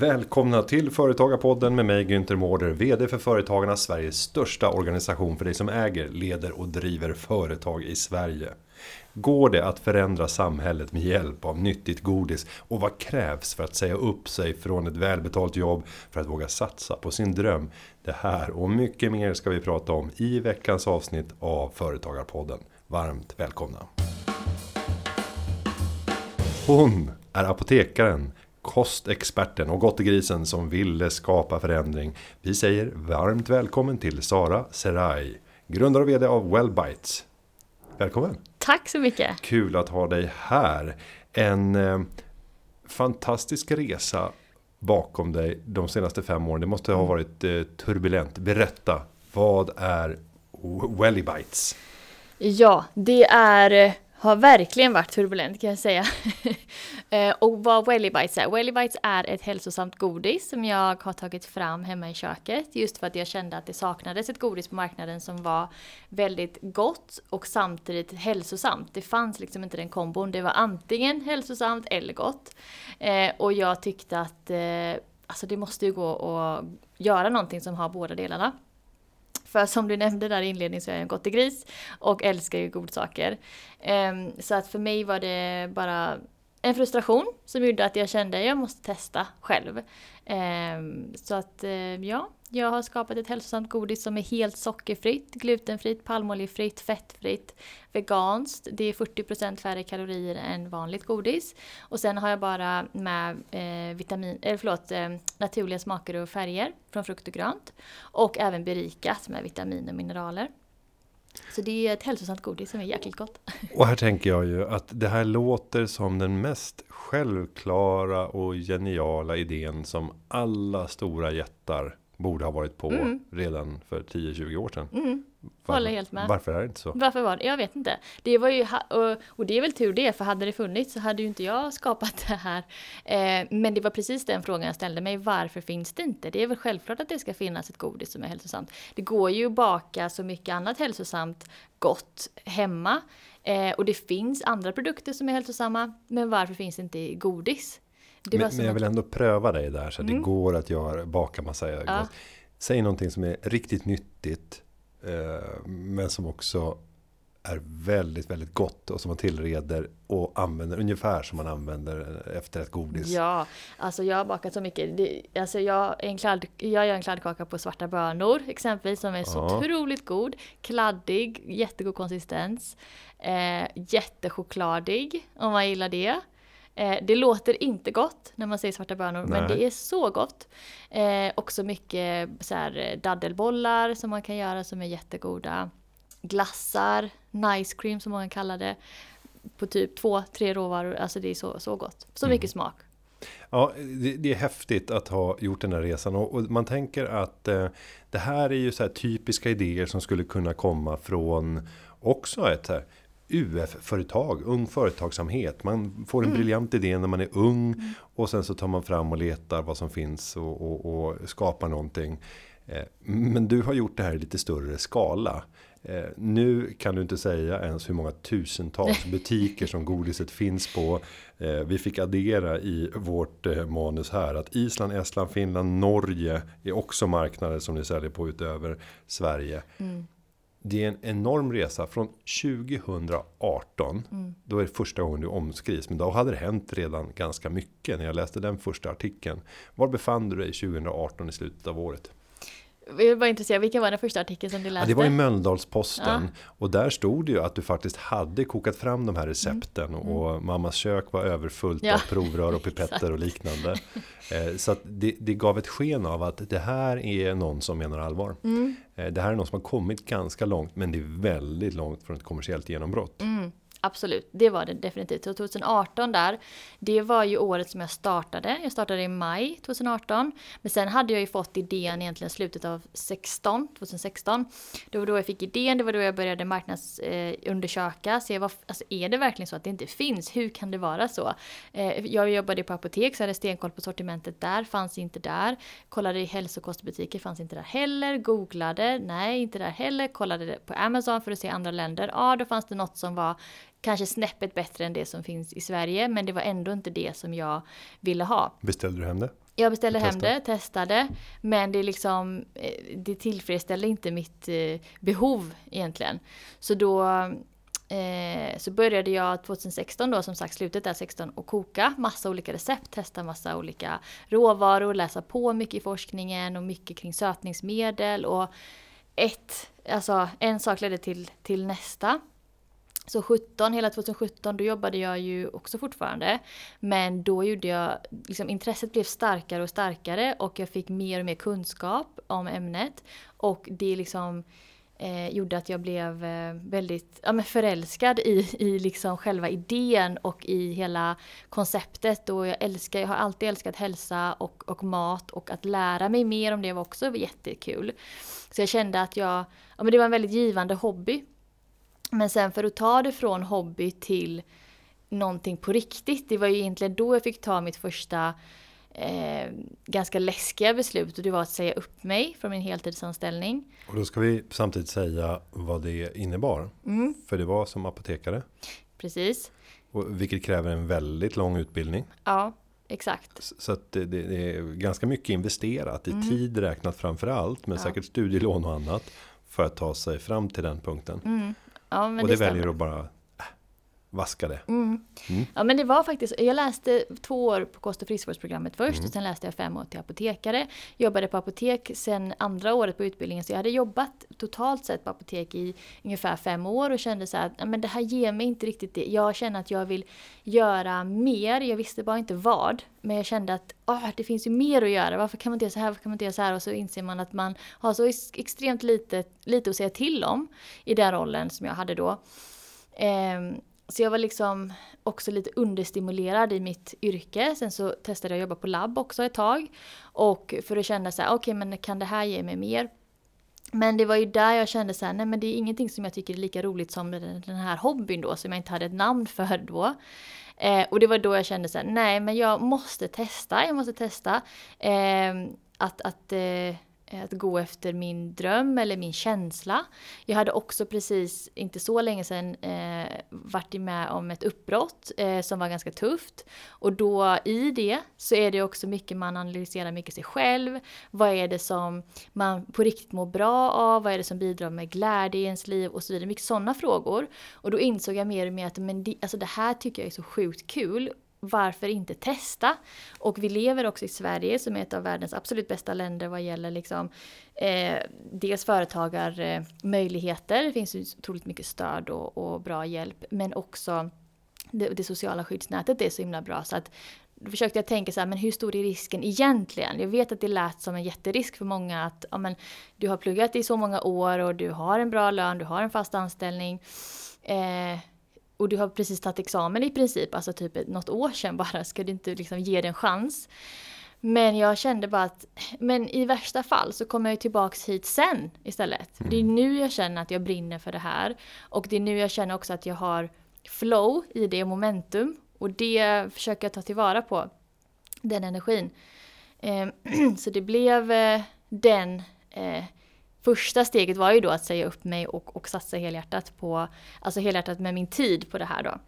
Välkomna till Företagarpodden med mig Günther Mårder, VD för Företagarna, Sveriges största organisation för dig som äger, leder och driver företag i Sverige. Går det att förändra samhället med hjälp av nyttigt godis? Och vad krävs för att säga upp sig från ett välbetalt jobb för att våga satsa på sin dröm? Det här och mycket mer ska vi prata om i veckans avsnitt av Företagarpodden. Varmt välkomna! Hon är apotekaren kostexperten och gottegrisen som ville skapa förändring. Vi säger varmt välkommen till Sara Serai, grundare och vd av Wellbites. Välkommen! Tack så mycket! Kul att ha dig här. En eh, fantastisk resa bakom dig de senaste fem åren. Det måste ha varit eh, turbulent. Berätta, vad är Wellibites? Ja, det är har verkligen varit turbulent kan jag säga. Eh, och vad Wellybites är? Wellybites är ett hälsosamt godis som jag har tagit fram hemma i köket. Just för att jag kände att det saknades ett godis på marknaden som var väldigt gott och samtidigt hälsosamt. Det fanns liksom inte den kombon. Det var antingen hälsosamt eller gott. Eh, och jag tyckte att eh, alltså det måste ju gå att göra någonting som har båda delarna. För som du nämnde där i inledningen så är jag en gottegris och älskar ju godsaker. Um, så att för mig var det bara en frustration som gjorde att jag kände att jag måste testa själv. Ehm, så att eh, ja, jag har skapat ett hälsosamt godis som är helt sockerfritt, glutenfritt, palmoljefritt, fettfritt, veganskt. Det är 40% färre kalorier än vanligt godis. Och sen har jag bara med eh, vitamin, eh, förlåt, eh, naturliga smaker och färger från frukt och grönt. Och även berikat med vitamin och mineraler. Så det är ett hälsosamt godis som är jäkligt gott. Och här tänker jag ju att det här låter som den mest självklara och geniala idén som alla stora jättar borde ha varit på mm. redan för 10-20 år sedan. Mm. Håller helt med. Varför är det inte så? Varför var det? Jag vet inte. Det var ju, och det är väl tur det, för hade det funnits så hade ju inte jag skapat det här. Eh, men det var precis den frågan jag ställde mig. Varför finns det inte? Det är väl självklart att det ska finnas ett godis som är hälsosamt. Det går ju att baka så mycket annat hälsosamt gott hemma. Eh, och det finns andra produkter som är hälsosamma. Men varför finns det inte godis? Men, men, jag vill ändå pröva dig där så mm. det går att göra, baka massa ja. Säg någonting som är riktigt nyttigt. Eh, men som också är väldigt, väldigt gott och som man tillreder och använder ungefär som man använder efter ett godis. Ja, alltså jag har bakat så mycket. Det, alltså jag, en kladd, jag gör en kladdkaka på svarta bönor exempelvis som är så ja. otroligt god. Kladdig, jättegod konsistens. Eh, jättechokladig om man gillar det. Eh, det låter inte gott när man säger svarta bönor, Nej. men det är så gott. Eh, också mycket så här, eh, daddelbollar som man kan göra som är jättegoda. Glassar, nice cream som många kallar det. På typ två, tre råvaror. Alltså det är så, så gott. Så mm. mycket smak. Ja, det, det, är häftigt att ha gjort den här resan och, och man tänker att eh, det här är ju så här typiska idéer som skulle kunna komma från också ett här UF-företag, ung företagsamhet. Man får en mm. briljant idé när man är ung mm. och sen så tar man fram och letar vad som finns och, och, och skapar någonting. Eh, men du har gjort det här i lite större skala. Eh, nu kan du inte säga ens hur många tusentals butiker som godiset finns på. Eh, vi fick addera i vårt manus här att Island, Estland, Finland, Norge är också marknader som ni säljer på utöver Sverige. Mm det är en enorm resa från 2018. Mm. Då är det första gången du omskrivs. Men då hade det hänt redan ganska mycket när jag läste den första artikeln. Var befann du dig 2018 i slutet av året? Jag var intresserad, vilken var den första artikeln som du läste? Ja, det var i Mölndalsposten. Ja. Och där stod det ju att du faktiskt hade kokat fram de här recepten. Mm. Och mm. mammas kök var överfullt ja. av provrör och pipetter och liknande. Eh, så det, det, gav ett sken av att det här är någon som menar allvar. Mm. Eh, det här är någon som har kommit ganska långt. Men det är väldigt långt från ett kommersiellt genombrott. Mm. Absolut, det var det definitivt. Så 2018 där, det var ju året som jag startade. Jag startade i maj 2018. Men sen hade jag ju fått idén egentligen slutet av 16, 2016. Det var då jag fick idén, det var då jag började marknadsundersöka. Eh, se vad, alltså är det verkligen så att det inte finns? Hur kan det vara så? Eh, jag jobbade på apotek så jag hade stenkoll på sortimentet där, fanns inte där. Kollade i hälsokostbutiker, fanns inte där heller. Googlade, nej inte där heller. Kollade på Amazon för att se andra länder. Ja, då fanns det något som var kanske snäppet bättre än det som finns i Sverige. Men det var ändå inte det som jag ville ha. Beställde du hem det? Jag beställde hem det, testade, men det, liksom, eh, det tillfredsställde inte mitt eh, behov egentligen. Så då eh, så började jag 2016 då, som sagt slutet där 16, och koka massa olika recept, testa massa olika råvaror, läsa på mycket i forskningen och mycket kring sötningsmedel och ett, alltså en sak ledde till, till nästa. Så 17, hela 2017, då jobbade jag ju också fortfarande. Men då gjorde jag, liksom intresset blev starkare och starkare och jag fick mer och mer kunskap om ämnet. Och det liksom eh, gjorde att jag blev eh, väldigt ja, men förälskad i, i liksom själva idén och i hela konceptet. Och jag, älskar, jag har alltid älskat hälsa och, och mat och att lära mig mer om det var också jättekul. Så jag kände att jag, ja, men det var en väldigt givande hobby. Men sen för att ta det från hobby till någonting på riktigt, det var ju egentligen då jag fick ta mitt första eh, ganska läskiga beslut och det var att säga upp mig från min heltidsanställning. Och då ska vi samtidigt säga vad det innebar. Mm. För det var som apotekare. Precis. Och vilket kräver en väldigt lång utbildning. Ja, exakt. Så att det, det, är ganska mycket investerat i tid räknat framför allt. Men Mm. Ja. säkert studielån och annat. För att ta sig fram till den punkten. Mm. Ja, och det, stämmer. väljer att bara vaska det. Mm. Mm. Ja men det var faktiskt, jag läste två år på kost och friskvårdsprogrammet först Mm. och sen läste jag fem år till apotekare. Jobbade på apotek sen andra året på utbildningen så jag hade jobbat totalt sett på apotek i ungefär fem år och kände så att "Ja, men det här ger mig inte riktigt det. Jag känner att jag vill göra mer, jag visste bara inte vad. Men jag kände att "Åh, det finns ju mer att göra, varför kan man inte göra så här, varför kan man inte göra så här? Och så inser man att man har så ex- extremt lite, lite att säga till om i den rollen som jag hade då. Ehm, så jag var liksom också lite understimulerad i mitt yrke. Sen så testade jag att jobba på labb också ett tag. Och för att känna så här, okej men kan det här ge mig mer? Men det var ju där jag kände så här, nej men det är ingenting som jag tycker är lika roligt som den den här hobbyn då, som jag inte hade ett namn för då. Eh, och det var då jag kände så här, nej men jag måste testa, jag måste testa. Eh, att, att, eh, Eh, att gå efter min dröm eller min känsla. Jag hade också precis, inte så länge sedan, eh, varit med om ett uppbrott eh, som var ganska tufft. Och då i det så är det också mycket man analyserar mycket sig själv. Vad är det som man på riktigt mår bra av? Vad är det som bidrar med glädje i ens liv? Och så vidare. Mycket sådana frågor. Och då insåg jag mer och mer att men det, alltså det här tycker jag är så sjukt kul. Varför inte testa? Och vi lever också i Sverige som är ett av världens absolut bästa länder vad gäller liksom, eh, dels företagarmöjligheter, eh, det finns ju otroligt mycket stöd och, och bra hjälp, men också det, det sociala skyddsnätet är så himla bra. Så att då försökte jag tänka så här, men hur stor är risken egentligen? Jag vet att det lät som en jätterisk för många att ja, men, du har pluggat i så många år och du har en bra lön, du har en fast anställning. Eh, och du har precis tagit examen i princip, alltså typ något år sedan bara, ska du inte liksom ge det en chans? Men jag kände bara att, men i värsta fall så kommer jag tillbaks hit sen istället. Det är nu jag känner att jag brinner för det här. Och det är nu jag känner också att jag har flow i det, momentum. Och det försöker jag ta tillvara på, den energin. Eh, så det blev eh, den eh, Första steget var ju då att säga upp mig och, och satsa helhjärtat på, alltså helhjärtat med min tid på det här då.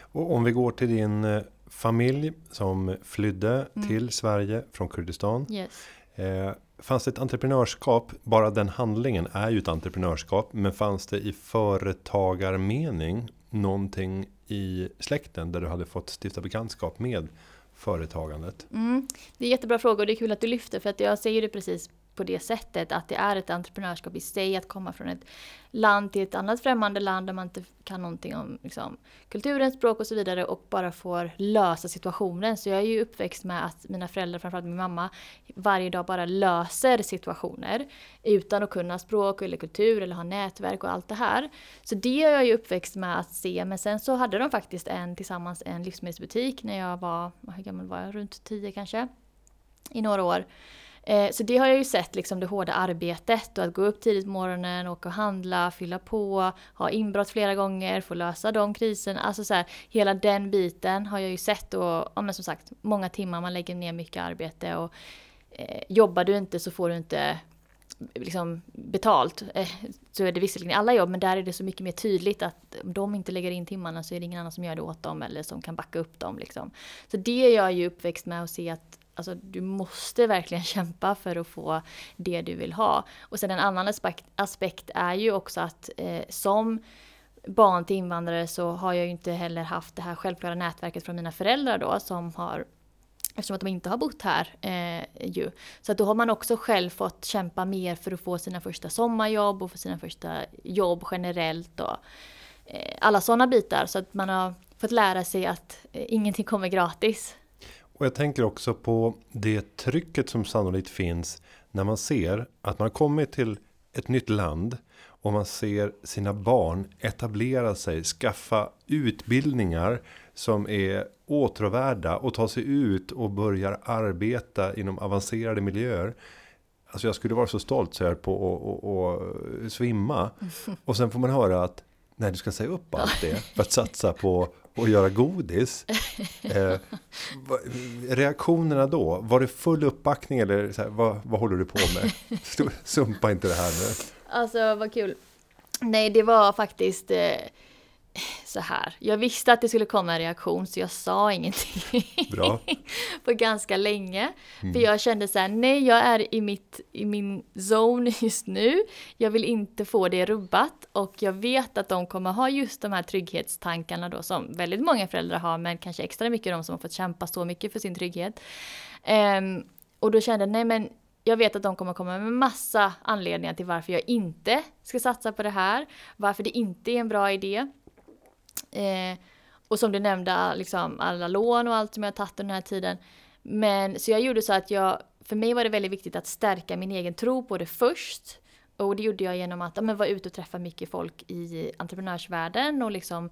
Och om vi går till din eh, familj som flydde Mm. till Sverige från Kurdistan. Yes. Eh, fanns det ett entreprenörskap? Bara den handlingen är ju ett entreprenörskap. Men fanns det i företagarmening någonting i släkten där du hade fått stifta bekantskap med företagandet? Mm. Det är jättebra fråga och det är kul att du lyfter för att jag säger det precis på det sättet att det är ett entreprenörskap i sig att komma från ett land till ett annat främmande land där man inte kan någonting om liksom, kulturen, språk och så vidare och bara får lösa situationen. Så jag är ju uppväxt med att mina föräldrar, framförallt min mamma, varje dag bara löser situationer utan att kunna språk eller kultur eller ha nätverk och allt det här. Så det är jag ju uppväxt med att se men sen så hade de faktiskt en tillsammans en livsmedelsbutik när jag var, hur gammal var jag, runt 10 kanske? I några år. Eh, Så det har jag ju sett, liksom det hårda arbetet och att gå upp tidigt på morgonen, åka och handla, fylla på, ha inbrott flera gånger, få lösa de kriserna. Alltså så här, hela den biten har jag ju sett och ja, men som sagt, många timmar man lägger ner mycket arbete och eh, jobbar du inte så får du inte liksom betalt. Eh, så är det visserligen i alla jobb men där är det så mycket mer tydligt att om de inte lägger in timmarna så är det ingen annan som gör det åt dem eller som kan backa upp dem. Liksom. Så det är jag ju uppväxt med att se att alltså, du måste verkligen kämpa för att få det du vill ha. Och sen en annan aspekt, aspekt är ju också att eh, som barn till invandrare så har jag ju inte heller haft det här självklara nätverket från mina föräldrar då som har Eftersom att de inte har bott här. Eh, ju. Så att då har man också själv fått kämpa mer för att få sina första sommarjobb och för sina första jobb generellt. Och, eh, alla sådana bitar. Så att man har fått lära sig att eh, ingenting kommer gratis. Och jag tänker också på det trycket som sannolikt finns när man ser att man kommit till ett nytt land och man ser sina barn etablera sig, skaffa utbildningar som är åtråvärda och ta sig ut och börjar arbeta inom avancerade miljöer. Alltså jag skulle vara så stolt så här på att svimma. Och sen får man höra att nej du ska säga upp allt det för att satsa på att göra godis. Eh, reaktionerna då, var det full uppbackning eller så här, vad, vad håller du på med? Sumpa inte det här nu. Alltså vad kul. Nej det var faktiskt eh så här. Jag visste att det skulle komma en reaktion så jag sa ingenting. Bra. på ganska länge. Mm. För jag kände så här, nej jag är i, mitt, i min zone just nu. Jag vill inte få det rubbat och jag vet att de kommer ha just de här trygghetstankarna då som väldigt många föräldrar har men kanske extra mycket de som har fått kämpa så mycket för sin trygghet. Um, och då kände jag, nej men jag vet att de kommer komma med massa anledningar till varför jag inte ska satsa på det här. Varför det inte är en bra idé. Eh, och som du nämnde, liksom alla lån och allt som jag tagit under den här tiden. Men så jag gjorde så att jag, för mig var det väldigt viktigt att stärka min egen tro på det först. Och det gjorde jag genom att ja, men vara ute och träffa mycket folk i entreprenörsvärlden och liksom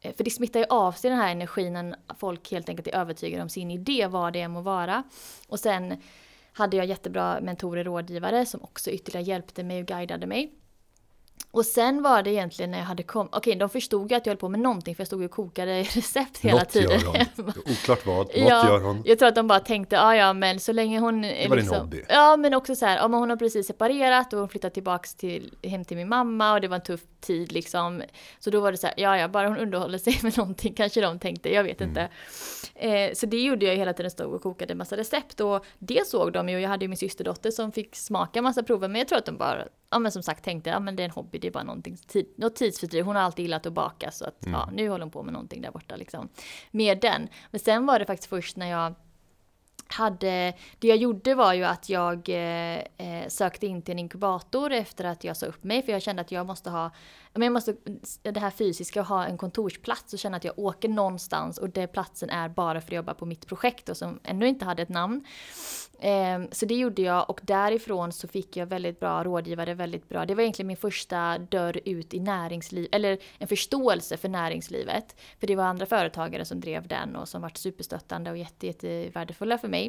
eh, för det smittar ju av sig den här energin när folk helt enkelt är övertygade om sin idé, vad det än må vara. Och sen hade jag jättebra mentorer och rådgivare som också ytterligare hjälpte mig och guidade mig. Och sen var det egentligen när jag hade kommit, okej de förstod ju att jag höll på med någonting för jag stod och kokade recept hela Något tiden. Gör hon. Oklart vad, något ja, gör hon. Jag tror att de bara tänkte, ja ja men så länge hon... Det var liksom, din hobby. Ja men också så här, ja, men hon har precis separerat och hon flyttat tillbaks till, hem till min mamma och det var en tuff tid liksom. Så då var det så här, ja ja bara hon underhåller sig med någonting kanske de tänkte, jag vet mm. inte. Eh, så det gjorde jag hela tiden, stod och kokade massa recept och det såg de ju och jag hade ju min systerdotter som fick smaka massa prover men jag tror att de bara ja men som sagt tänkte, ja men det är en hobby, det är bara någonting, tid, något tidsfördriv. Hon har alltid gillat att baka så att mm. ja, nu håller hon på med någonting där borta liksom. Med den. Men sen var det faktiskt först när jag hade, det jag gjorde var ju att jag eh, eh, sökte in till en inkubator efter att jag sa upp mig för jag kände att jag måste ha, men jag måste, det här fysiska, ha en kontorsplats och känna att jag åker någonstans och den platsen är bara för att jobba på mitt projekt och som ännu inte hade ett namn. Eh, så det gjorde jag och därifrån så fick jag väldigt bra rådgivare, väldigt bra, det var egentligen min första dörr ut i näringsliv, eller en förståelse för näringslivet. För det var andra företagare som drev den och som varit superstöttande och jätte, jättevärdefulla för mig.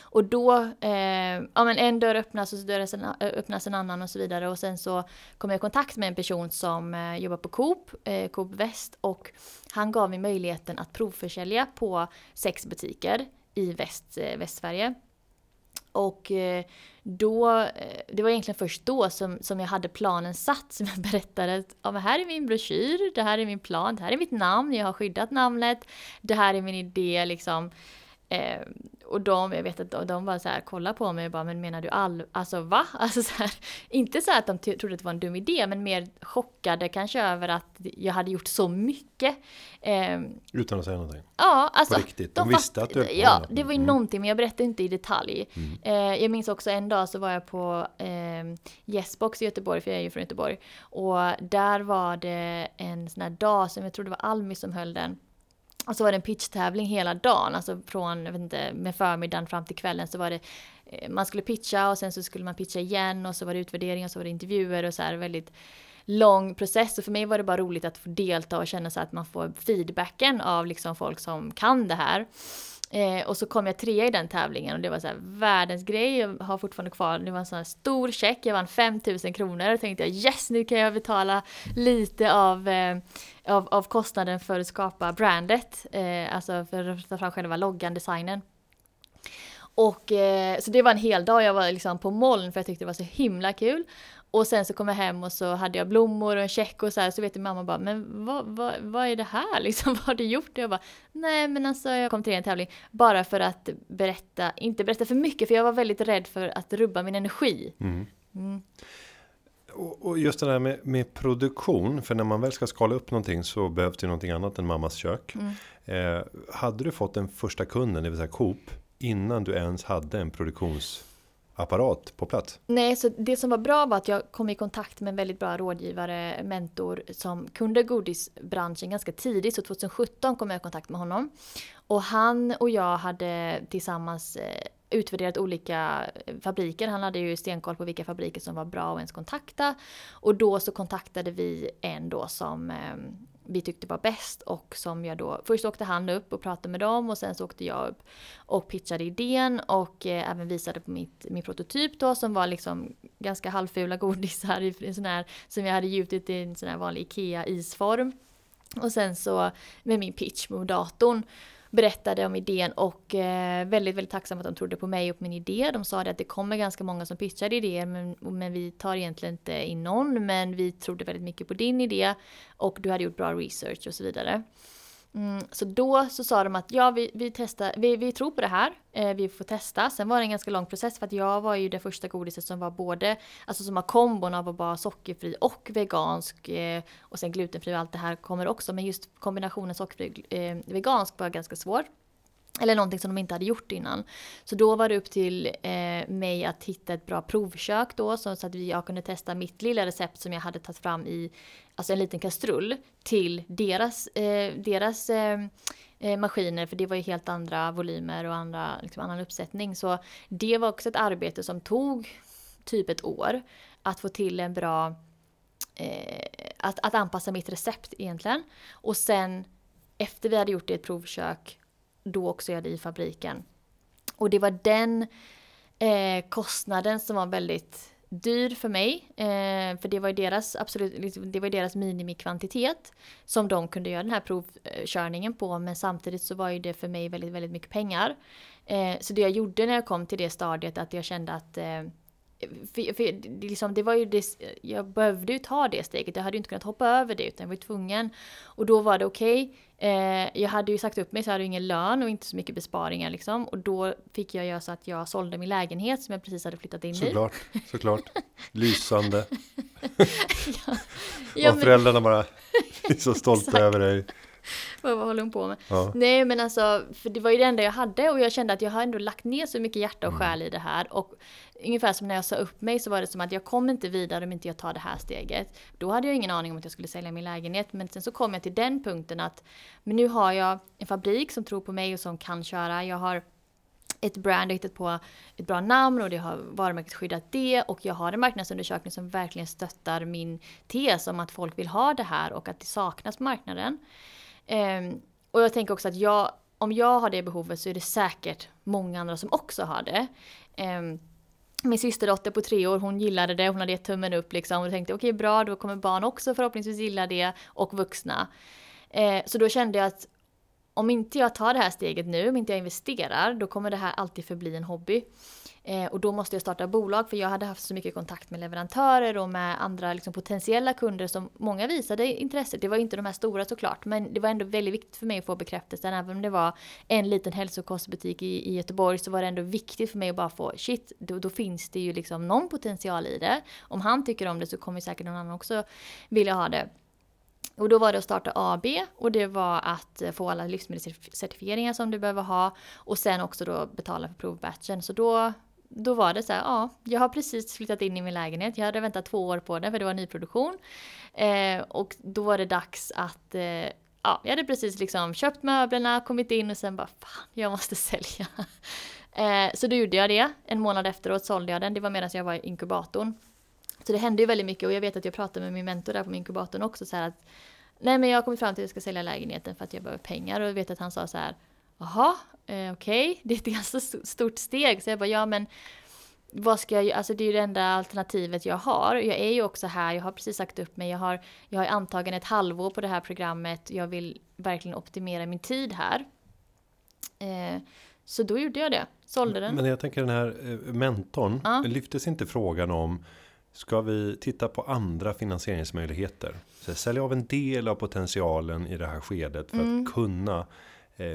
Och då, eh, ja men en dörr öppnas och så dörr eh, öppnas en annan och så vidare. Och sen så kom jag i kontakt med en person som eh, jobbar på Coop, eh, Coop Väst. Och han gav mig möjligheten att provförsälja på sex butiker i väst, eh, Västsverige. Och eh, då, eh, det var egentligen först då som, som jag hade planen satt, som jag berättade att ja, men här är min broschyr, det här är min plan, det här är mitt namn, jag har skyddat namnet, det här är min idé liksom. Och de, jag vet att de, de bara så här kollade på mig och bara, men menar du all, alltså va? Alltså så här, inte så att de trodde att det var en dum idé, men mer chockade kanske över att jag hade gjort så mycket. Eh, Utan att säga någonting? Ja, alltså. På riktigt? De, de visste att du höll Ja, det var ju mm. någonting, men jag berättade inte i detalj. Mm. Eh, jag minns också en dag så var jag på eh, Yesbox i Göteborg, för jag är ju från Göteborg. Och där var det en sån här dag som jag tror det var Almi som höll den och så var det en pitchtävling hela dagen, alltså från, jag vet inte, med förmiddagen fram till kvällen så var det eh, man skulle pitcha och sen så skulle man pitcha igen och så var det utvärdering och så var det intervjuer och så här väldigt lång process och för mig var det bara roligt att få delta och känna så att man får feedbacken av liksom folk som kan det här. Eh, och så kom jag trea i den tävlingen och det var så här världens grej. Jag har fortfarande kvar, det var en sån här stor check, jag vann 5000 kronor och tänkte jag yes nu kan jag betala lite av, eh, av, av kostnaden för att skapa brandet. Eh, alltså för att ta fram själva loggan, designen. Och eh, så det var en hel dag, jag var liksom på moln för jag tyckte det var så himla kul. Och sen så kom jag hem och så hade jag blommor och en check och så här. Så vet min mamma bara, men vad, vad, vad är det här liksom? Vad har du gjort? Och jag bara, nej men alltså jag kom till en tävling. Bara för att berätta, inte berätta för mycket för jag var väldigt rädd för att rubba min energi. Mm. Mm. Och just det där med, med, produktion, för när man väl ska skala upp någonting så behövs det någonting annat än mammas kök. Mm. Eh, hade du fått den första kunden, det vill säga Coop, innan du ens hade en produktionsapparat på plats? Nej, så det som var bra var att jag kom i kontakt med en väldigt bra rådgivare, mentor som kunde godisbranschen ganska tidigt. Så 2017 kom jag i kontakt med honom. Och han och jag hade tillsammans eh, utvärderat olika fabriker. Han hade ju stenkoll på vilka fabriker som var bra att ens kontakta. Och då så kontaktade vi en då som eh, vi tyckte var bäst och som jag då, först åkte han upp och pratade med dem och sen så åkte jag upp och pitchade idén och eh, även visade på mitt, min prototyp då som var liksom ganska halvfula godisar i en sån här, som jag hade gjutit i en sån här vanlig IKEA isform. Och sen så med min pitch mot datorn berättade om idén och eh, väldigt, väldigt tacksam att de trodde på mig och min idé. De sa det att det kommer ganska många som pitchar idéer men, men vi tar egentligen inte in någon men vi trodde väldigt mycket på din idé och du hade gjort bra research och så vidare. Mm, så då så sa de att ja, vi, vi, testar, vi, vi tror på det här, eh, vi får testa. Sen var det en ganska lång process för att jag var ju det första godiset som var både, alltså som har kombon av att vara sockerfri och vegansk eh, och sen glutenfri och allt det här kommer också. Men just kombinationen sockerfri eh, vegansk var ganska svår. Eller någonting som de inte hade gjort innan. Så då var det upp till eh, mig att hitta ett bra provkök då så, så att jag kunde testa mitt lilla recept som jag hade tagit fram i alltså en liten kastrull till deras, eh, deras eh, eh, maskiner för det var ju helt andra volymer och andra, liksom, annan uppsättning. Så det var också ett arbete som tog typ ett år att få till en bra eh, att, att anpassa mitt recept egentligen. Och sen efter vi hade gjort det i ett provkök då också göra det i fabriken. Och det var den eh, kostnaden som var väldigt dyr för mig. Eh, för det var ju deras, absolut, liksom, det var deras minimikvantitet som de kunde göra den här provkörningen på. Men samtidigt så var ju det för mig väldigt, väldigt mycket pengar. Eh, så det jag gjorde när jag kom till det stadiet att jag kände att eh, för, för, liksom, det var ju det, jag behövde ju ta det steget, jag hade ju inte kunnat hoppa över det utan jag var tvungen. Och då var det okej, okay eh, jag hade ju sagt upp mig så jag hade ingen lön och inte så mycket besparingar liksom. Och då fick jag göra så att jag sålde min lägenhet som jag precis hade flyttat in såklart, i. Såklart, Lysande. ja. ja, och föräldrarna bara är så stolta över dig. Vad håller hon på med? Ja. Nej men alltså, för det var ju det enda jag hade och jag kände att jag har ändå lagt ner så mycket hjärta och mm. själ i det här. Och ungefär som när jag sa upp mig så var det som att jag kommer inte vidare om inte jag tar det här steget. Då hade jag ingen aning om att jag skulle sälja min lägenhet. Men sen så kom jag till den punkten att men nu har jag en fabrik som tror på mig och som kan köra. Jag har ett brand, jag hittat på ett bra namn och det har varumärket skyddat det och jag har en marknadsundersökning som verkligen stöttar min tes om att folk vill ha det här och att det saknas på marknaden. Um, och jag tänker också att jag, om jag har det behovet så är det säkert många andra som också har det. Um, min systerdotter på tre år, hon gillade det, hon hade gett tummen upp liksom och tänkte okej okay, bra, då kommer barn också förhoppningsvis gilla det och vuxna. Eh, så då kände jag att om inte jag tar det här steget nu, om inte jag investerar, då kommer det här alltid förbli en hobby. Eh, och då måste jag starta bolag för jag hade haft så mycket kontakt med leverantörer och med andra liksom, potentiella kunder som många visade intresse. Det var inte de här stora såklart men det var ändå väldigt viktigt för mig att få bekräftelsen. Även om det var en liten hälsokostbutik i, i Göteborg så var det ändå viktigt för mig att bara få shit, då, då finns det ju liksom någon potential i det. Om han tycker om det så kommer säkert någon annan också vilja ha det. Och då var det att starta AB och det var att eh, få alla livsmedelscertifieringar som du behöver ha och sen också då betala för provbatchen. Så då då var det så här, ja, jag har precis flyttat in i min lägenhet. Jag hade väntat två år på den för det var nyproduktion. Eh, och då var det dags att, eh, ja, jag hade precis liksom köpt möblerna, kommit in och sen bara, fan, jag måste sälja. eh, så då gjorde jag det. En månad efteråt sålde jag den. Det var medan jag var i inkubatorn. Så det hände ju väldigt mycket och jag vet att jag pratade med min mentor där på inkubatorn också så här att Nej men jag har kommit fram till att jag ska sälja lägenheten för att jag behöver pengar och jag vet att han sa så här Jaha, eh, okej, okay. det är ett ganska stort steg. Så jag bara, ja men vad ska jag? Alltså det är ju det enda alternativet jag har. Jag är ju också här, jag har precis sagt upp mig, jag har, jag har antagen ett halvår på det här programmet. Jag vill verkligen optimera min tid här. Eh, så då gjorde jag det, sålde den. Men jag tänker den här eh, mentorn, ja. lyftes inte frågan om Ska vi titta på andra finansieringsmöjligheter? Så sälja av en del av potentialen i det här skedet för Mm. att kunna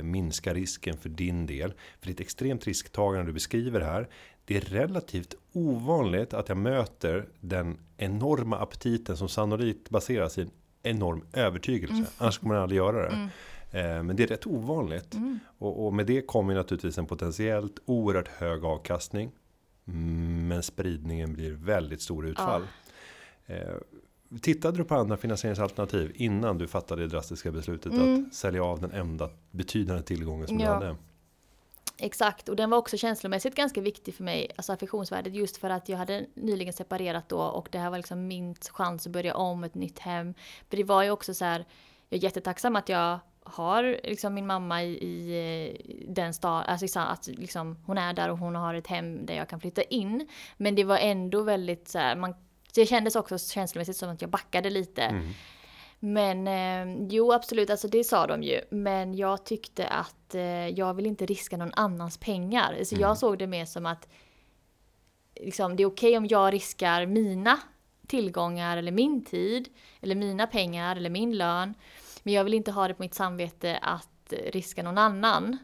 minska risken för din del. För det är ett extremt risktagande du beskriver här. Det är relativt ovanligt att jag möter den enorma aptiten som sannolikt baseras i en enorm övertygelse. Annars kommer man aldrig göra det. Eh, Men det är rätt ovanligt. Och, och med det kommer naturligtvis en potentiellt oerhört hög avkastning. Mm, Men spridningen blir väldigt stor utfall. Eh, Tittade du på andra finansieringsalternativ innan du fattade det drastiska beslutet att sälja av den enda betydande tillgången som du Ja. hade? Exakt, och den var också känslomässigt ganska viktig för mig, alltså affektionsvärdet, just för att jag hade nyligen separerat då och det här var liksom min chans att börja om ett nytt hem. För det var ju också så här, jag är jättetacksam att jag har liksom min mamma i, i eh, den staden, alltså sa- att liksom hon är där och hon har ett hem där jag kan flytta in. Men det var ändå väldigt så här, man, det kändes också känslomässigt som att jag backade lite. Mm. Men eh, jo absolut, alltså det sa de ju. Men jag tyckte att eh, jag vill inte riska någon annans pengar. Så jag såg det mer som att liksom, det är okej om jag riskar mina tillgångar eller min tid eller mina pengar eller min lön. Men jag vill inte ha det på mitt samvete att eh, riska någon annan,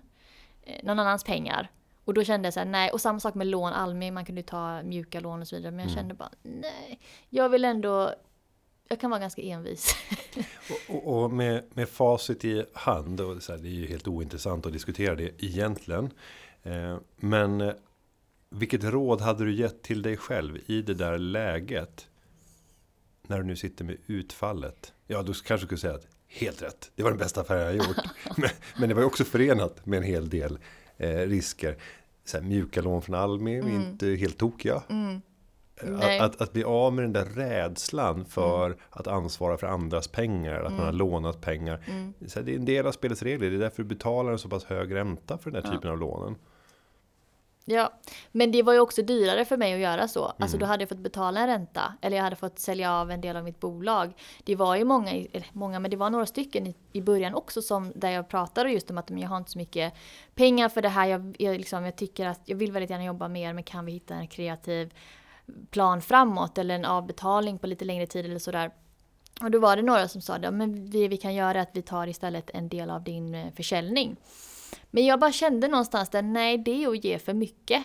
eh, någon annans pengar. Och då kände jag så här, nej. Och samma sak med lån, Almi, man kunde ju ta mjuka lån och så vidare. Men jag kände bara, nej. Jag vill ändå, jag kan vara ganska envis. Och, och, och med, med facit i hand, och så här, det är ju helt ointressant att diskutera det egentligen. Eh, men eh, vilket råd hade du gett till dig själv i det där läget? När du nu sitter med utfallet. Ja, du kanske skulle säga att helt rätt. Det var den bästa affär jag gjort. men, men det var ju också förenat med en hel del eh, risker. Så här, mjuka lån från Almi, inte helt tokiga. Mm. Eh, Nej. Att, att, att bli av med den där rädslan för att ansvara för andras pengar, att man har lånat pengar. Så här, det är en del av spelets regler, det är därför du betalar en så pass hög ränta för den här typen av lånen. Ja, men det var ju också dyrare för mig att göra så. Alltså då hade jag fått betala en ränta. Eller jag hade fått sälja av en del av mitt bolag. Det var ju många, många, men det var några stycken i, i början också som där jag pratade just om att men jag har inte så mycket pengar för det här. Jag, jag, liksom, jag tycker att jag vill väldigt gärna jobba mer men kan vi hitta en kreativ plan framåt eller en avbetalning på lite längre tid eller sådär. Och då var det några som sa att men vi, vi kan göra att vi tar istället en del av din eh, försäljning. Men jag bara kände någonstans där nej, det är att ge för mycket.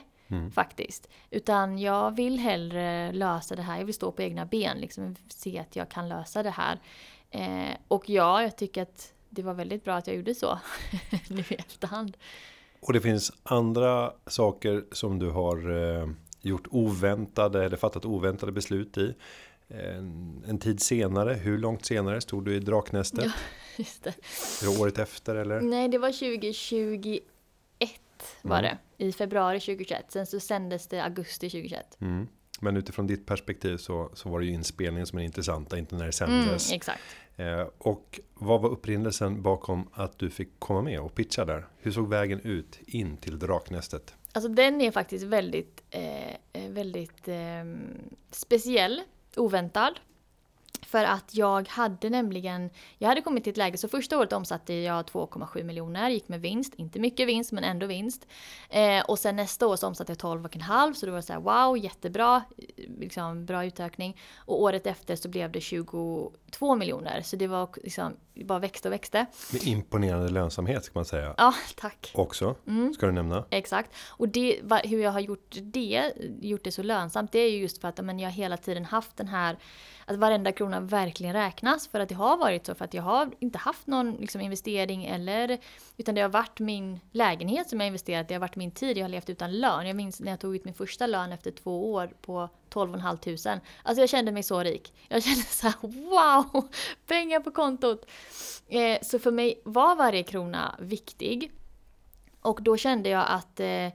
Faktiskt. Utan jag vill hellre lösa det här. Jag vill stå på egna ben. Liksom, se att jag kan lösa det här. Eh, och ja, jag tycker att det var väldigt bra att jag gjorde så. nu i efterhand. Och det finns andra saker som du har eh, gjort oväntade eller fattat oväntade beslut i. En, en tid senare, hur långt senare stod du i draknästet? Ja. Just det. Är det året efter eller? Nej, det var 2021 var Mm. det. I februari 2021. Sen så sändes det augusti 2021. Mm. Men utifrån ditt perspektiv så, så var det ju inspelningen som är intressanta, inte när det Mm, sändes. exakt. Eh, och vad var upprinnelsen bakom att du fick komma med och pitcha där? Hur såg vägen ut in till Draknästet? Alltså den är faktiskt väldigt, eh, eh, väldigt eh, speciell, oväntad. För att jag hade nämligen, jag hade kommit till ett läge, så första året omsatte jag 2,7 miljoner, gick med vinst, inte mycket vinst men ändå vinst. Eh, och sen nästa år så omsatte jag 12,5 så då var så här wow, jättebra, liksom bra utökning. Och året efter så blev det 22 miljoner, så det var liksom, det bara växte och växte. Med imponerande lönsamhet ska man säga. Ja, tack. Också, Mm. ska du nämna. Exakt. Och det, hur jag har gjort det, gjort det så lönsamt, det är ju just för att men, jag hela tiden haft den här, att varenda krona verkligen räknas. För att det har varit så, för att jag har inte haft någon liksom, investering eller, utan det har varit min lägenhet som jag investerat, det har varit min tid, jag har levt utan lön. Jag minns när jag tog ut min första lön efter två år på 12 500. Alltså jag kände mig så rik. Jag kände så här, wow! Pengar på kontot! Eh, så för mig var varje krona viktig. Och då kände jag att eh,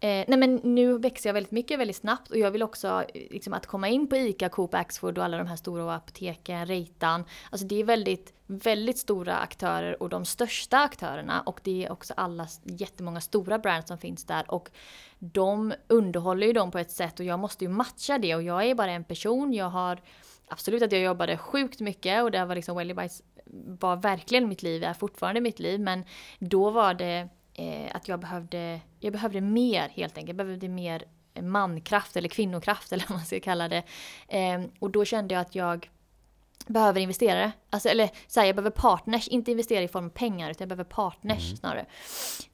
Eh, nej men nu växer jag väldigt mycket, väldigt snabbt och jag vill också liksom, att komma in på ICA, Coop, Axfood och alla de här stora apoteken, Reitan. Alltså det är väldigt, väldigt stora aktörer och de största aktörerna. Och det är också alla jättemånga stora brands som finns där. Och de underhåller ju dem på ett sätt. Och jag måste ju matcha det. Och jag är bara en person. Jag har absolut att jag jobbade sjukt mycket. Och det var liksom Welly Bites var verkligen mitt liv, är fortfarande mitt liv. Men då var det eh, att jag behövde, jag behövde mer helt enkelt. Jag behövde mer mankraft eller kvinnokraft eller vad man ska kalla det. Eh, och då kände jag att jag behöver investerare. Alltså, eller så här, jag behöver partners, inte investera i form av pengar utan jag behöver partners mm. snarare.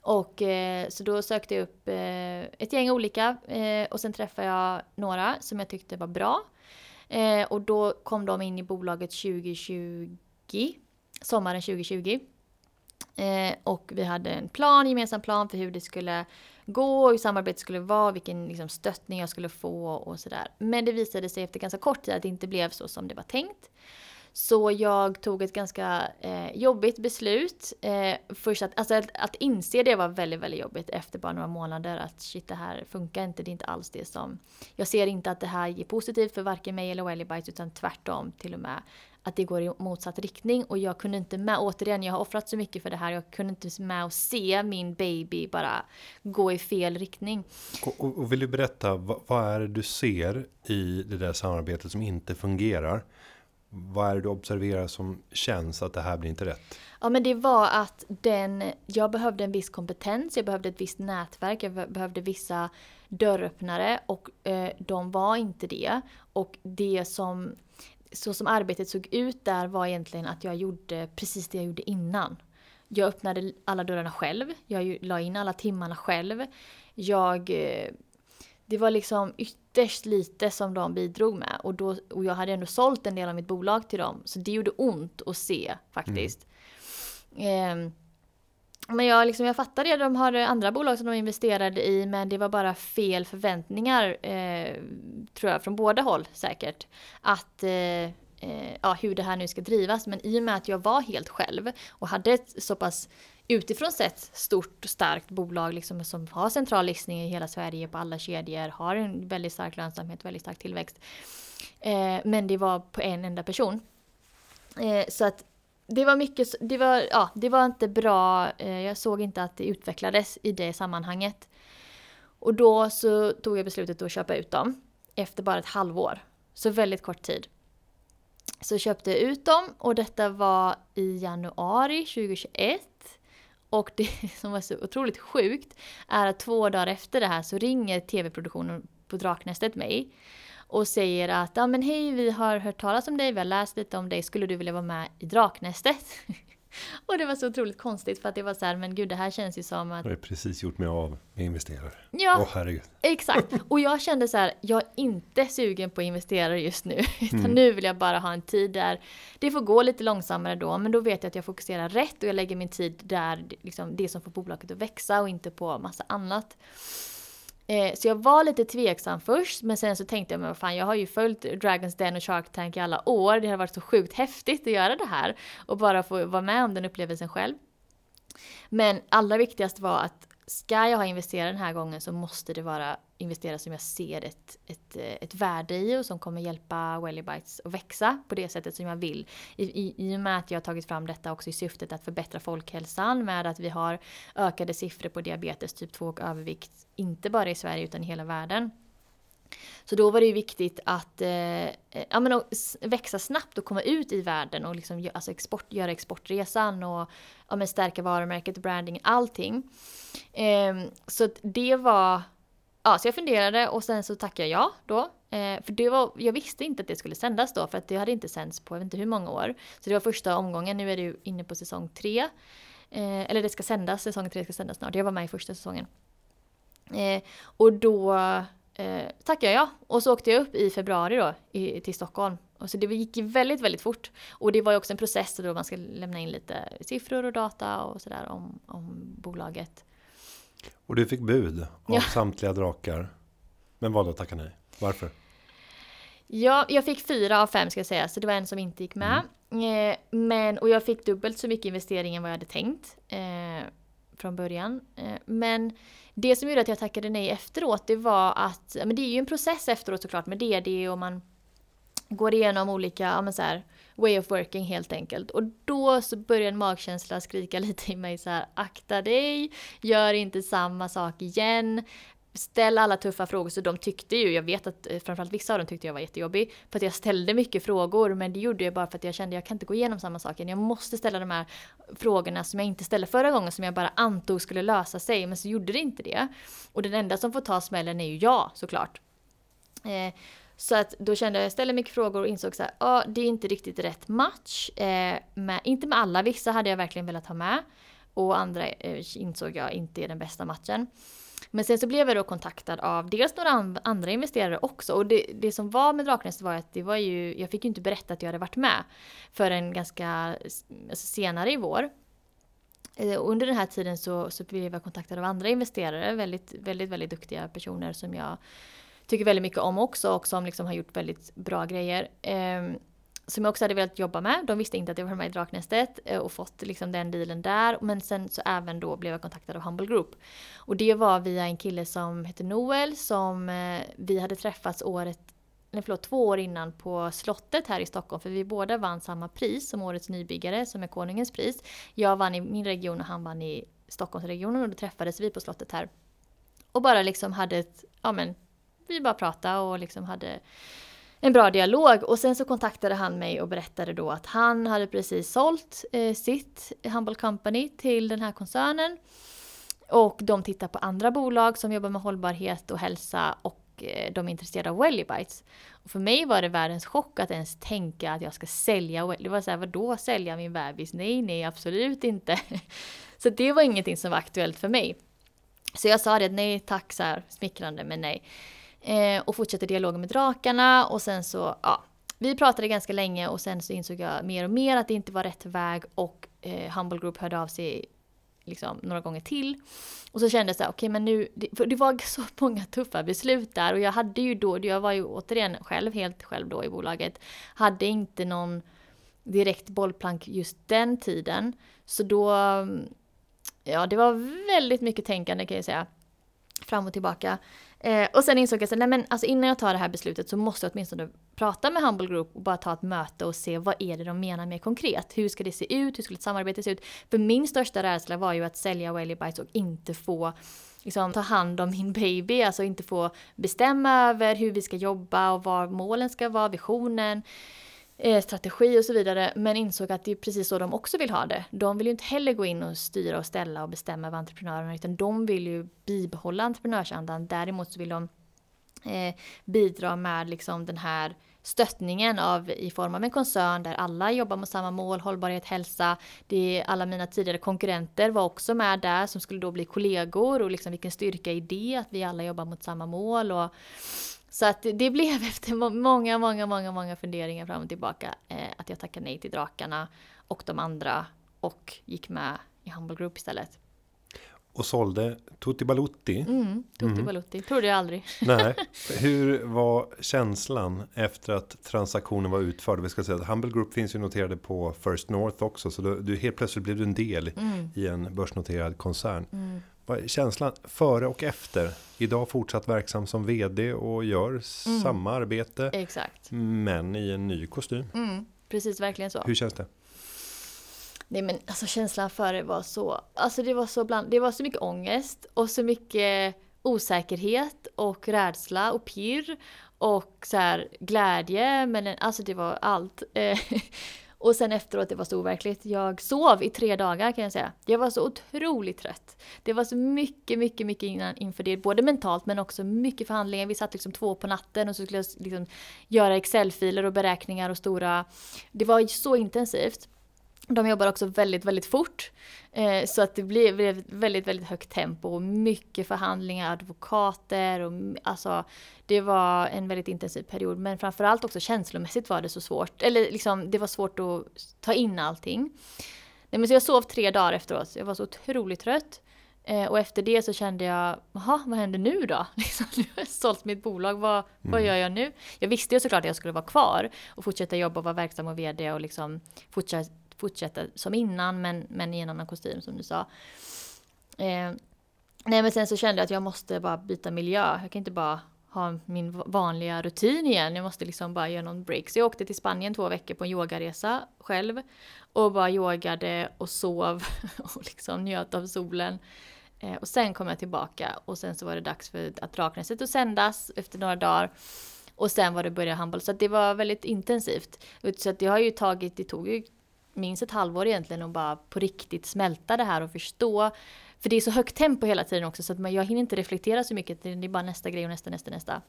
Och eh, så då sökte jag upp eh, ett gäng olika eh, och sen träffade jag några som jag tyckte var bra. Eh, och då kom de in i bolaget 2020, sommaren 2020. Eh, och vi hade en plan, gemensam plan för hur det skulle gå, hur samarbetet skulle vara, vilken liksom, stöttning jag skulle få och sådär. Men det visade sig efter ganska kort tid att det inte blev så som det var tänkt. Så jag tog ett ganska eh, jobbigt beslut. Eh, först att, alltså att, att, inse det var väldigt, väldigt jobbigt efter bara några månader. Att shit, det här funkar inte. Det är inte alls det som... Jag ser inte att det här ger positivt för varken mig eller Wellybites utan tvärtom till och med att det går i motsatt riktning. Och jag kunde inte med, återigen jag har offrat så mycket för det här, jag kunde inte med att se min baby bara gå i fel riktning. Och, och vill du berätta, vad, vad är det du ser i det där samarbetet som inte fungerar? Vad är det du observerar som känns att det här blir inte rätt? Ja men det var att den, jag behövde en viss kompetens, jag behövde ett visst nätverk, jag behövde vissa dörröppnare och eh, de var inte det. Och det som, så som arbetet såg ut där var egentligen att jag gjorde precis det jag gjorde innan. Jag öppnade alla dörrarna själv, jag la in alla timmarna själv. Jag eh, det var liksom ytterst lite som de bidrog med. Och, då, och jag hade ändå sålt en del av mitt bolag till dem. Så det gjorde ont att se faktiskt. Mm. Eh, men jag, liksom, jag fattar det, de har andra bolag som de investerade i men det var bara fel förväntningar eh, tror jag från båda håll säkert. Att eh, eh, ja, hur det här nu ska drivas men i och med att jag var helt själv och hade ett så pass utifrån sett stort och starkt bolag liksom, som har central listning i hela Sverige på alla kedjor, har en väldigt stark lönsamhet, väldigt stark tillväxt. Eh, men det var på en enda person. Eh, så att det var mycket, det var, ja, det var inte bra, eh, jag såg inte att det utvecklades i det sammanhanget. Och då så tog jag beslutet att köpa ut dem efter bara ett halvår. Så väldigt kort tid. Så köpte jag ut dem och detta var i januari 2021. Och det som var så otroligt sjukt är att två dagar efter det här så ringer tv-produktionen på Draknästet mig och säger att ja men hej vi har hört talas om dig, vi har läst lite om dig, skulle du vilja vara med i Draknästet? Och det var så otroligt konstigt för att det var så här, men gud det här känns ju som att... Jag har precis gjort mig av med investerare. Ja, Åh, herregud. exakt. Och jag kände så här, jag är inte sugen på investerare just nu. Utan mm. nu vill jag bara ha en tid där det får gå lite långsammare då. Men då vet jag att jag fokuserar rätt och jag lägger min tid där, liksom det som får bolaget att växa och inte på massa annat. Eh, så jag var lite tveksam först, men sen så tänkte jag, men vad fan, jag har ju följt Dragons Den och Shark Tank i alla år. Det har varit så sjukt häftigt att göra det här och bara få vara med om den upplevelsen själv. Men allra viktigast var att ska jag ha investerat den här gången så måste det vara investera som jag ser ett, ett, eh, ett värde i och som kommer hjälpa Wellybites att växa på det sättet som jag vill. I, i, I och med att jag har tagit fram detta också i syftet att förbättra folkhälsan med att vi har ökade siffror på diabetes typ 2 och övervikt, inte bara i Sverige utan i hela världen. Så då var det ju viktigt att eh, eh ja, men växa snabbt och komma ut i världen och liksom, alltså export, göra exportresan och ja, men stärka varumärket, branding, allting. Eh, så det var Ja, så jag funderade och sen så tackade jag då. Eh, för det var, jag visste inte att det skulle sändas då för att det hade inte sänds på jag vet inte hur många år. Så det var första omgången, nu är det ju inne på säsong tre. Eh, eller det ska sändas, säsong tre ska sändas snart. Jag var med i första säsongen. Eh, och då eh, tackade jag ja. och så åkte jag upp i februari då i, till Stockholm. Och så det gick väldigt, väldigt fort. Och det var ju också en process då man ska lämna in lite siffror och data och sådär om, om bolaget. Och du fick bud av ja. samtliga drakar. Men valde att tacka nej. Varför? Ja, jag fick fyra av fem ska jag säga, så det var en som inte gick med. Mm. Eh, men, och jag fick dubbelt så mycket investering än vad jag hade tänkt eh, från början. Eh, men det som gjorde att jag tackade nej efteråt, det var att, men det är ju en process efteråt såklart med DD och man går igenom olika, ja men så här, way of working helt enkelt. Och då så börjar en magkänsla skrika lite i mig så här, akta dig, gör inte samma sak igen. ställ alla tuffa frågor. Så de tyckte ju, jag vet att eh, framförallt vissa av dem tyckte jag var jättejobbig. För att jag ställde mycket frågor men det gjorde jag bara för att jag kände att jag kan inte gå igenom samma sak. Jag måste ställa de här frågorna som jag inte ställde förra gången som jag bara antog skulle lösa sig men så gjorde det inte det. Och den enda som får ta smällen är ju jag såklart. Eh, så att då kände jag, jag ställde mycket frågor och insåg så här, ja ah, det är inte riktigt rätt match. Eh, med, inte med alla, vissa hade jag verkligen velat ha med. Och andra eh, insåg jag inte är den bästa matchen. Men sen så blev jag då kontaktad av dels några andra investerare också. Och det, det som var med Draknäst var att det var ju, jag fick ju inte berätta att jag hade varit med förrän ganska alltså senare i vår. Eh, under den här tiden så, så blev jag kontaktad av andra investerare, väldigt, väldigt, väldigt duktiga personer som jag tycker väldigt mycket om också och som liksom har gjort väldigt bra grejer. Eh, som jag också hade velat jobba med. De visste inte att jag var med i Draknästet eh, och fått liksom den dealen där. Men sen så även då blev jag kontaktad av Humble Group. Och det var via en kille som heter Noel som eh, vi hade träffats året Nej förlåt, två år innan på slottet här i Stockholm. För vi båda vann samma pris som årets nybyggare som är Konungens pris. Jag vann i min region och han vann i Stockholmsregionen och då träffades vi på slottet här. Och bara liksom hade ett, ja men, vi bara pratade och liksom hade en bra dialog. Och sen så kontaktade han mig och berättade då att han hade precis sålt eh, sitt Humble Company till den här koncernen. Och de tittar på andra bolag som jobbar med hållbarhet och hälsa och eh, de är intresserade av Wellybites. Och för mig var det världens chock att ens tänka att jag ska sälja Det var såhär, vadå sälja min bebis? Nej, nej, absolut inte. Så det var ingenting som var aktuellt för mig. Så jag sa det, nej tack, så här, smickrande men nej. Eh, och fortsätter dialogen med drakarna och sen så, ja. Vi pratade ganska länge och sen så insåg jag mer och mer att det inte var rätt väg och eh, Humble Group hörde av sig liksom några gånger till. Och så kände jag såhär, okej okay, men nu, det, det var så många tuffa beslut där och jag hade ju då, jag var ju återigen själv, helt själv då i bolaget, hade inte någon direkt bollplank just den tiden. Så då, mm, ja det var väldigt mycket tänkande kan jag säga. Fram och tillbaka. Eh, och sen insåg jag att nej alltså innan jag tar det här beslutet så måste jag åtminstone prata med Humble Group och bara ta ett möte och se vad är det de menar mer konkret. Hur ska det se ut? Hur skulle ett samarbete se ut? För min största rädsla var ju att sälja Welly Bites och inte få liksom, ta hand om min baby, alltså inte få bestämma över hur vi ska jobba och vad målen ska vara, visionen eh, Eh, strategi och så vidare. Men insåg att det är precis så de också vill ha det. De vill ju inte heller gå in och styra och ställa och bestämma över entreprenörerna utan de vill ju bibehålla entreprenörsandan. Däremot så vill de eh, bidra med liksom den här stöttningen av, i form av en koncern där alla jobbar mot samma mål, hållbarhet, hälsa. Det är alla mina tidigare konkurrenter var också med där som skulle då bli kollegor och liksom vilken styrka i det att vi alla jobbar mot samma mål. Och, så att det blev efter många, många, många, många funderingar fram och tillbaka eh, att jag tackade nej till Drakarna och de andra och gick med i Humble Group istället. Och sålde Tutti Balutti. Mm, Tutti mm. Balutti, trodde jag aldrig. Nej. Hur var känslan efter att transaktionen var utförd? Vi ska säga att Humble Group finns ju noterade på First North också. Så du, du helt plötsligt blev du en del mm. i en börsnoterad koncern. Mm. Känslan före och efter? Idag fortsatt verksam som vd och gör mm. samma arbete. Exakt. Men i en ny kostym. Mm, precis, verkligen så. Hur känns det? Nej men alltså känslan före var så, alltså det var så bland, det var så mycket ångest och så mycket osäkerhet och rädsla och pirr och så här glädje men alltså det var allt. Och sen efteråt, det var så overkligt. Jag sov i tre dagar kan jag säga. Jag var så otroligt trött. Det var så mycket, mycket, mycket innan, inför det. Både mentalt men också mycket förhandlingar. Vi satt liksom två på natten och så skulle jag liksom göra Excel-filer och beräkningar och stora... Det var så intensivt. De jobbar också väldigt, väldigt fort. Eh, så att det blev väldigt, väldigt högt tempo och mycket förhandlingar, advokater och alltså det var en väldigt intensiv period. Men framförallt också känslomässigt var det så svårt. Eller liksom, det var svårt att ta in allting. Nej, men så jag sov tre dagar efteråt. Jag var så otroligt trött. Eh, och efter det så kände jag, jaha, vad händer nu då? Liksom, nu har jag sålt mitt bolag, vad, mm. vad gör jag nu? Jag visste ju såklart att jag skulle vara kvar och fortsätta jobba och vara verksam och VD och liksom fortsätta fortsätta som innan men, men i en annan kostym som du sa. Eh, nej men sen så kände jag att jag måste bara byta miljö. Jag kan inte bara ha min vanliga rutin igen. Jag måste liksom bara göra någon break. Så jag åkte till Spanien två veckor på en yogaresa själv. Och bara yogade och sov och liksom njöt av solen. Eh, och sen kom jag tillbaka och sen så var det dags för att Draknästet att sändas efter några dagar. Och sen var det börja handboll. Så det var väldigt intensivt. Så det har ju tagit, det tog ju minst ett halvår egentligen att bara på riktigt smälta det här och förstå. För det är så högt tempo hela tiden också så att jag hinner inte reflektera så mycket. Det är bara nästa grej och nästa, nästa, nästa.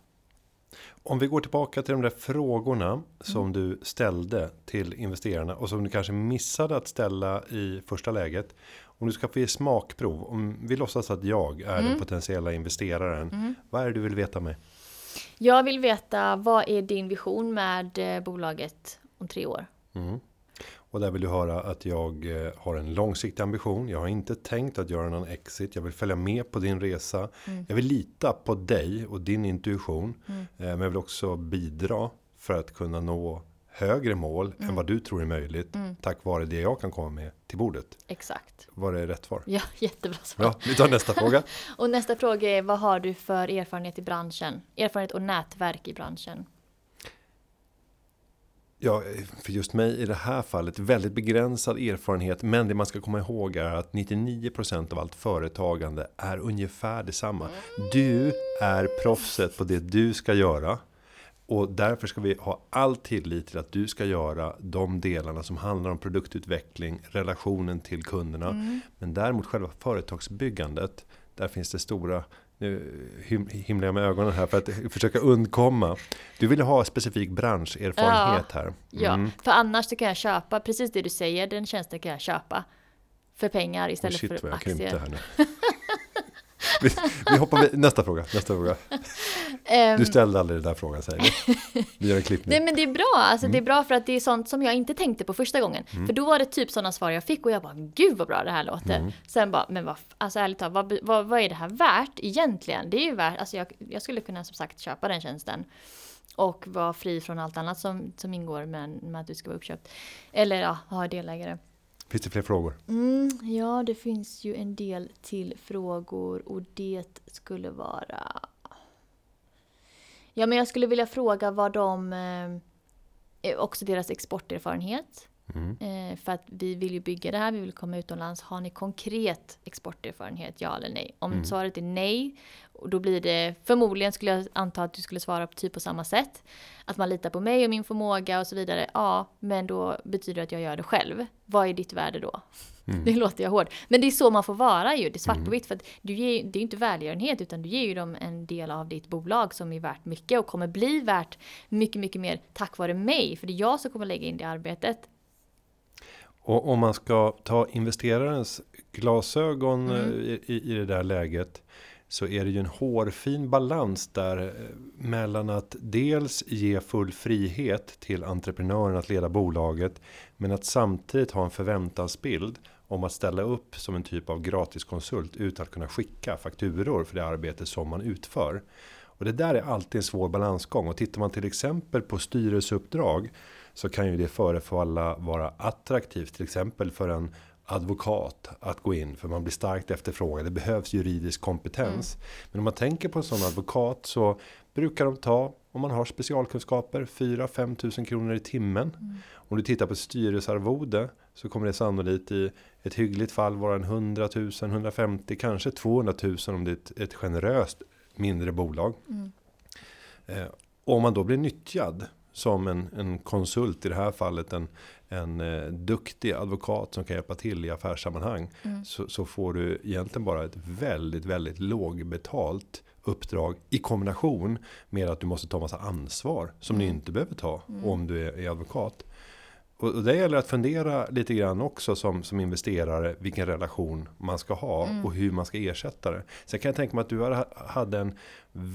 Om vi går tillbaka till de där frågorna som mm. du ställde till investerarna och som du kanske missade att ställa i första läget. Om du ska få ge smakprov, om vi låtsas att jag är mm. den potentiella investeraren. Mm. Vad är det du vill veta med? Jag vill veta vad är din vision med eh, bolaget om tre år? Mm. Och där vill du höra att jag eh, har en långsiktig ambition. Jag har inte tänkt att göra någon exit. Jag vill följa med på din resa. Mm. Jag vill lita på dig och din intuition. Mm. Eh, men jag vill också bidra för att kunna nå högre mål mm. än vad du tror är möjligt. Mm. Tack vare det jag kan komma med till bordet. Exakt. Var det rätt svar? Ja, jättebra svar. Ja, vi tar nästa fråga. och nästa fråga är vad har du för erfarenhet i branschen? Erfarenhet och nätverk i branschen. Ja, för just mig i det här fallet väldigt begränsad erfarenhet. Men det man ska komma ihåg är att 99% av allt företagande är ungefär detsamma. Du är proffset på det du ska göra. Och därför ska vi ha all tillit till att du ska göra de delarna som handlar om produktutveckling, relationen till kunderna. Mm. Men däremot själva företagsbyggandet, där finns det stora nu himlar jag med ögonen här för att försöka undkomma. Du vill ha specifik branscherfarenhet ja, här. Mm. Ja, för annars så kan jag köpa precis det du säger. Den tjänsten kan jag köpa för pengar istället oh shit, för aktier. Här nu. vi, vi hoppar med, nästa fråga. Nästa fråga. Um, du ställde aldrig den där frågan säger du. Vi gör en klippning. Nej men det är bra. Alltså, mm. Det är bra för att det är sånt som jag inte tänkte på första gången. Mm. För då var det typ sådana svar jag fick och jag bara gud vad bra det här låter. Mm. Sen bara men vad, alltså ärligt talat vad, vad, vad är det här värt egentligen? Det är ju värt, alltså jag, jag skulle kunna som sagt köpa den tjänsten och vara fri från allt annat som, som ingår med, med att du ska vara uppköpt. Eller ja, ha delägare. Finns det fler frågor? Mm, ja, det finns ju en del till frågor och det skulle vara... Ja, men jag skulle vilja fråga vad de... Eh, också deras exporterfarenhet. Mm. Eh, för att vi vill ju bygga det här, vi vill komma utomlands. Har ni konkret exporterfarenhet, ja eller nej? Om mm. svaret är nej, då blir det förmodligen skulle jag anta att du skulle svara på typ på samma sätt. Att man litar på mig och min förmåga och så vidare. Ja, men då betyder det att jag gör det själv. Vad är ditt värde då? Mm. Det låter jag hård. Men det är så man får vara ju. Det är svart på mm. vitt. För att du ger, det är inte välgörenhet utan du ger ju dem en del av ditt bolag som är värt mycket och kommer bli värt mycket, mycket mer tack vare mig. För det är jag som kommer lägga in det arbetet. Och om man ska ta investerarens glasögon mm. Eh, i, i det där läget så är det ju en hårfin balans där eh, mellan att dels ge full frihet till entreprenören att leda bolaget men att samtidigt ha en förväntansbild om att ställa upp som en typ av gratiskonsult utan att kunna skicka fakturor för det arbete som man utför. Och det där är alltid en svår balansgång och tittar man till exempel på styrelseuppdrag så kan ju det förefalla vara attraktivt till exempel för en advokat att gå in för man blir starkt efterfrågad. Det behövs juridisk kompetens. Mm. Men om man tänker på en sån advokat så brukar de ta om man har specialkunskaper 4-5 tusen kronor i timmen. Mm. Om du tittar på styrelsearvode så kommer det sannolikt i ett hyggligt fall vara en 100 000, 150 kanske 200 000 om det är ett, ett generöst mindre bolag. Mm. Eh, och om man då blir nyttjad som en, en konsult i det här fallet en, en eh, duktig advokat som kan hjälpa till i affärssammanhang. Mm. Så, så, får du egentligen bara ett väldigt, väldigt lågbetalt uppdrag i kombination med att du måste ta massa ansvar som mm. du inte behöver ta mm. om du är, är advokat. Och, och det gäller att fundera lite grann också som, som investerare vilken relation man ska ha mm. och hur man ska ersätta det. Sen kan jag tänka mig att du hade en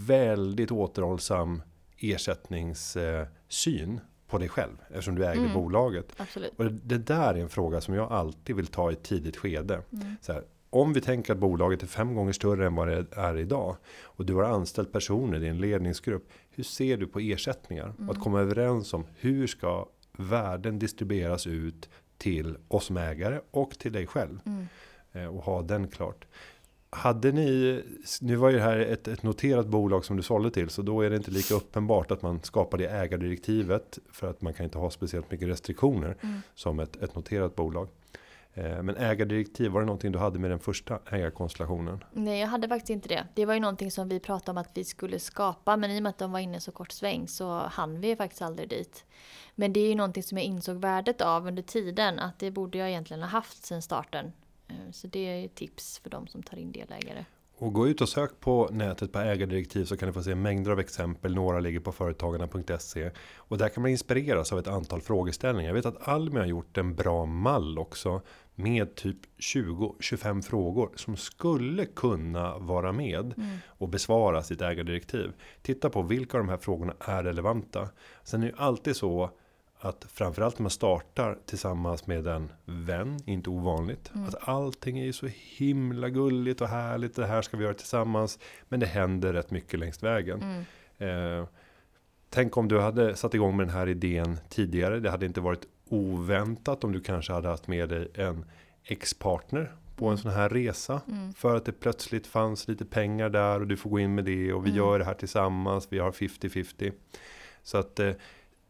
väldigt återhållsam ersättningssyn på dig själv eftersom du äger mm. bolaget. Absolut. Och det där är en fråga som jag alltid vill ta i ett tidigt skede. Mm. Så här, om vi tänker att bolaget är fem gånger större än vad det är idag och du har anställt personer i en ledningsgrupp. Hur ser du på ersättningar? Mm. Att komma överens om hur ska värden distribueras ut till oss som ägare och till dig själv. Mm. Eh, och ha den klart hade ni, nu var ju det här ett, ett, noterat bolag som du sålde till, så då är det inte lika uppenbart att man skapar det ägardirektivet, för att man kan inte ha speciellt mycket restriktioner mm. som ett, ett noterat bolag. Eh, men ägardirektiv, var det någonting du hade med den första ägarkonstellationen? Nej, jag hade faktiskt inte det. Det var ju någonting som vi pratade om att vi skulle skapa, men i och med att de var inne så kort sväng så hann vi faktiskt aldrig dit. Men det är ju någonting som jag insåg värdet av under tiden, att det borde jag egentligen ha haft sedan starten. Eh, så det är tips för de som tar in delägare. Och gå ut och sök på nätet på ägardirektiv så kan ni få se mängder av exempel. Några ligger på företagarna.se. Och där kan man inspireras av ett antal frågeställningar. Jag vet att Almi har gjort en bra mall också. Med typ 20-25 frågor som skulle kunna vara med. Mm. Och besvara sitt ägardirektiv. Titta på vilka av de här frågorna är relevanta. Sen är det ju alltid så att framförallt när man startar tillsammans med en vän, inte ovanligt. Mm. Att allting är så himla gulligt och härligt. Det här ska vi göra tillsammans. Men det händer rätt mycket längs vägen. Mm. Eh, tänk om du hade satt igång med den här idén tidigare. Det hade inte varit oväntat om du kanske hade haft med dig en ex-partner på en mm. sån här resa. Mm. För att det plötsligt fanns lite pengar där och du får gå in med det och vi mm. gör det här tillsammans. Vi har 50-50. Så att eh,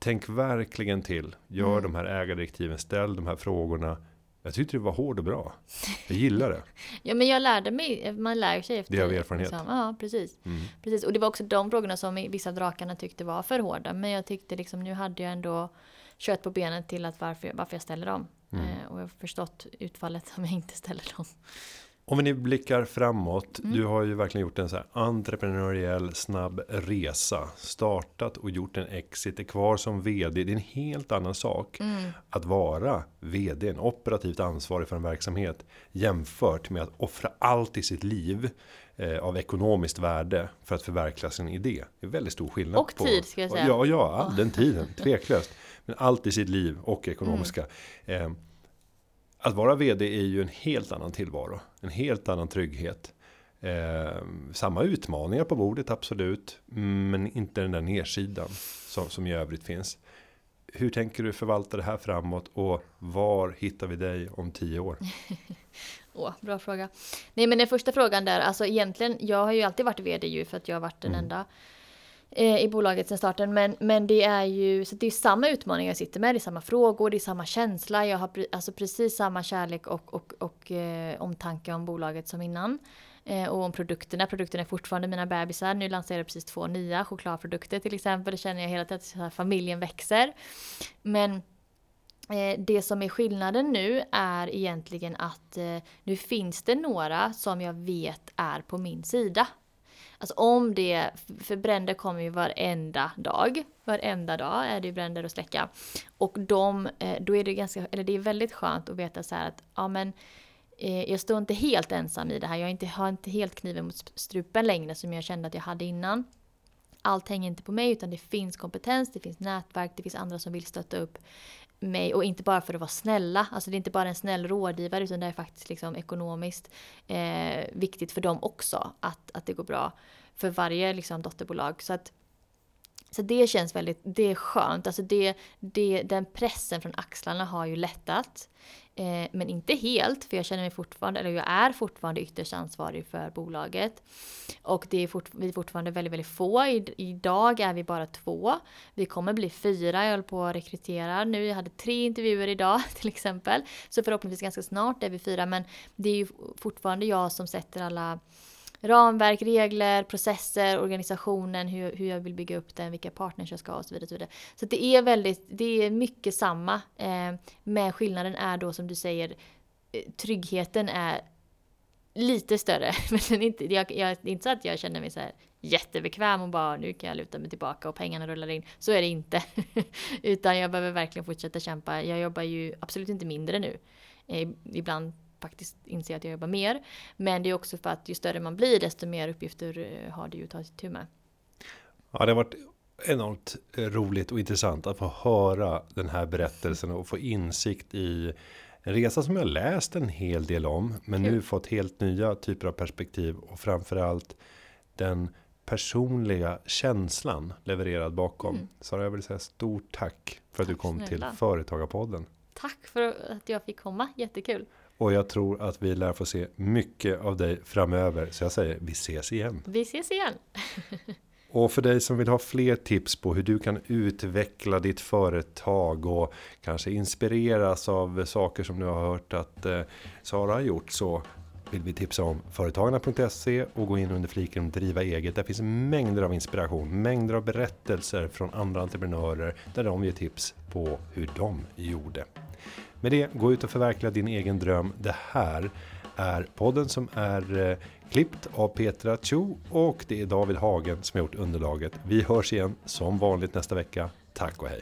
tänk verkligen till. Gör mm. de här ägardirektiven, ställ de här frågorna. Jag tyckte det var hård och bra. Jag gillar det. ja, men jag lärde mig. Man lär sig efter. Det av erfarenhet. Liksom. Ja, precis. Mm. precis. Och det var också de frågorna som vissa drakarna tyckte var för hårda. Men jag tyckte liksom nu hade jag ändå kött på benen till att varför, varför jag ställer dem. Mm. Eh, och jag har förstått utfallet om jag inte ställer dem. Om vi nu blickar framåt. Mm. Du har ju verkligen gjort en så här entreprenöriell snabb resa. Startat och gjort en exit. Är kvar som vd. Det är en helt annan sak. Mm. Att vara vd. En operativt ansvarig för en verksamhet. Jämfört med att offra allt i sitt liv. Eh, av ekonomiskt värde. För att förverkliga sin idé. Det är väldigt stor skillnad. Och på, tid ska jag säga. Ja, ja, all den tiden. Tveklöst. Men allt i sitt liv och ekonomiska. Mm. Eh, att vara vd är ju en helt annan tillvaro. En helt annan trygghet. Eh, samma utmaningar på bordet absolut. Men inte den där nedsidan som, som i övrigt finns. Hur tänker du förvalta det här framåt och var hittar vi dig om tio år? Åh, bra fråga. Nej men den första frågan där, alltså egentligen, jag har ju alltid varit vd ju för att jag har varit den mm. enda Eh, i bolaget sen starten. Men, men det är ju så det är samma utmaningar jag sitter med. Det är samma frågor, det är samma känsla. Jag har alltså precis samma kärlek och, och, och eh, omtanke om bolaget som innan. Eh, och om produkterna. Produkterna är fortfarande mina bebisar. Nu lanserar jag precis två nya chokladprodukter till exempel. Det känner jag hela tiden att familjen växer. Men eh, det som är skillnaden nu är egentligen att eh, nu finns det några som jag vet är på min sida. Alltså om det, för bränder kommer ju varenda dag. Varenda dag är det ju bränder att släcka. Och de, eh, då är det ganska, eller det är väldigt skönt att veta så här att, ja men eh, jag står inte helt ensam i det här. Jag har inte, har inte helt kniven mot strupen längre som jag kände att jag hade innan. Allt hänger inte på mig utan det finns kompetens, det finns nätverk, det finns andra som vill stötta upp mig och inte bara för att vara snälla. Alltså det är inte bara en snäll rådgivare utan det är faktiskt liksom ekonomiskt eh, viktigt för dem också att, att det går bra för varje liksom, dotterbolag. Så att så det känns väldigt, det är skönt. Alltså det, det, den pressen från axlarna har ju lättat. Eh, men inte helt, för jag känner mig fortfarande, eller jag är fortfarande ytterst ansvarig för bolaget. Och det är fort, vi är fortfarande väldigt, väldigt få. I, idag är vi bara två. Vi kommer bli fyra, jag håller på att rekrytera nu. Jag hade tre intervjuer idag till exempel. Så förhoppningsvis ganska snart är vi fyra. Men det är ju fortfarande jag som sätter alla ramverk, regler, processer, organisationen, hur, hur jag vill bygga upp den, vilka partners jag ska ha och så vidare. Så, vidare. så det är väldigt, det är mycket samma. Eh, men skillnaden är då som du säger, eh, tryggheten är lite större. Men den är inte, jag, jag, det är inte så att jag känner mig så här jättebekväm och bara nu kan jag luta mig tillbaka och pengarna rullar in. Så är det inte. Utan jag behöver verkligen fortsätta kämpa. Jag jobbar ju absolut inte mindre nu. Eh, ibland faktiskt inse att jag jobbar mer. Men det är också för att ju större man blir desto mer uppgifter eh, har det ju att ta tur med. Ja, det har varit enormt roligt och intressant att få höra den här berättelsen och få insikt i en resa som jag läst en hel del om, men Kul. nu fått helt nya typer av perspektiv och framförallt den personliga känslan levererad bakom. Mm. Sara, jag vill säga stort tack för att tack du kom snälla. till Företagarpodden. Tack för att jag fick komma, jättekul. Och jag tror att vi lär få se mycket av dig framöver. Så jag säger vi ses igen. Vi ses igen. Och för dig som vill ha fler tips på hur du kan utveckla ditt företag och kanske inspireras av saker som du har hört att eh, Sara har gjort så vill vi tipsa om företagarna.se och gå in under fliken driva eget. Där finns mängder av inspiration, mängder av berättelser från andra entreprenörer där de ger tips på hur de gjorde. Med det, gå ut och förverkliga din egen dröm. Det här är podden som är eh, klippt av Petra Cho och det är David Hagen som har gjort underlaget. Vi hörs igen som vanligt nästa vecka. Tack och hej!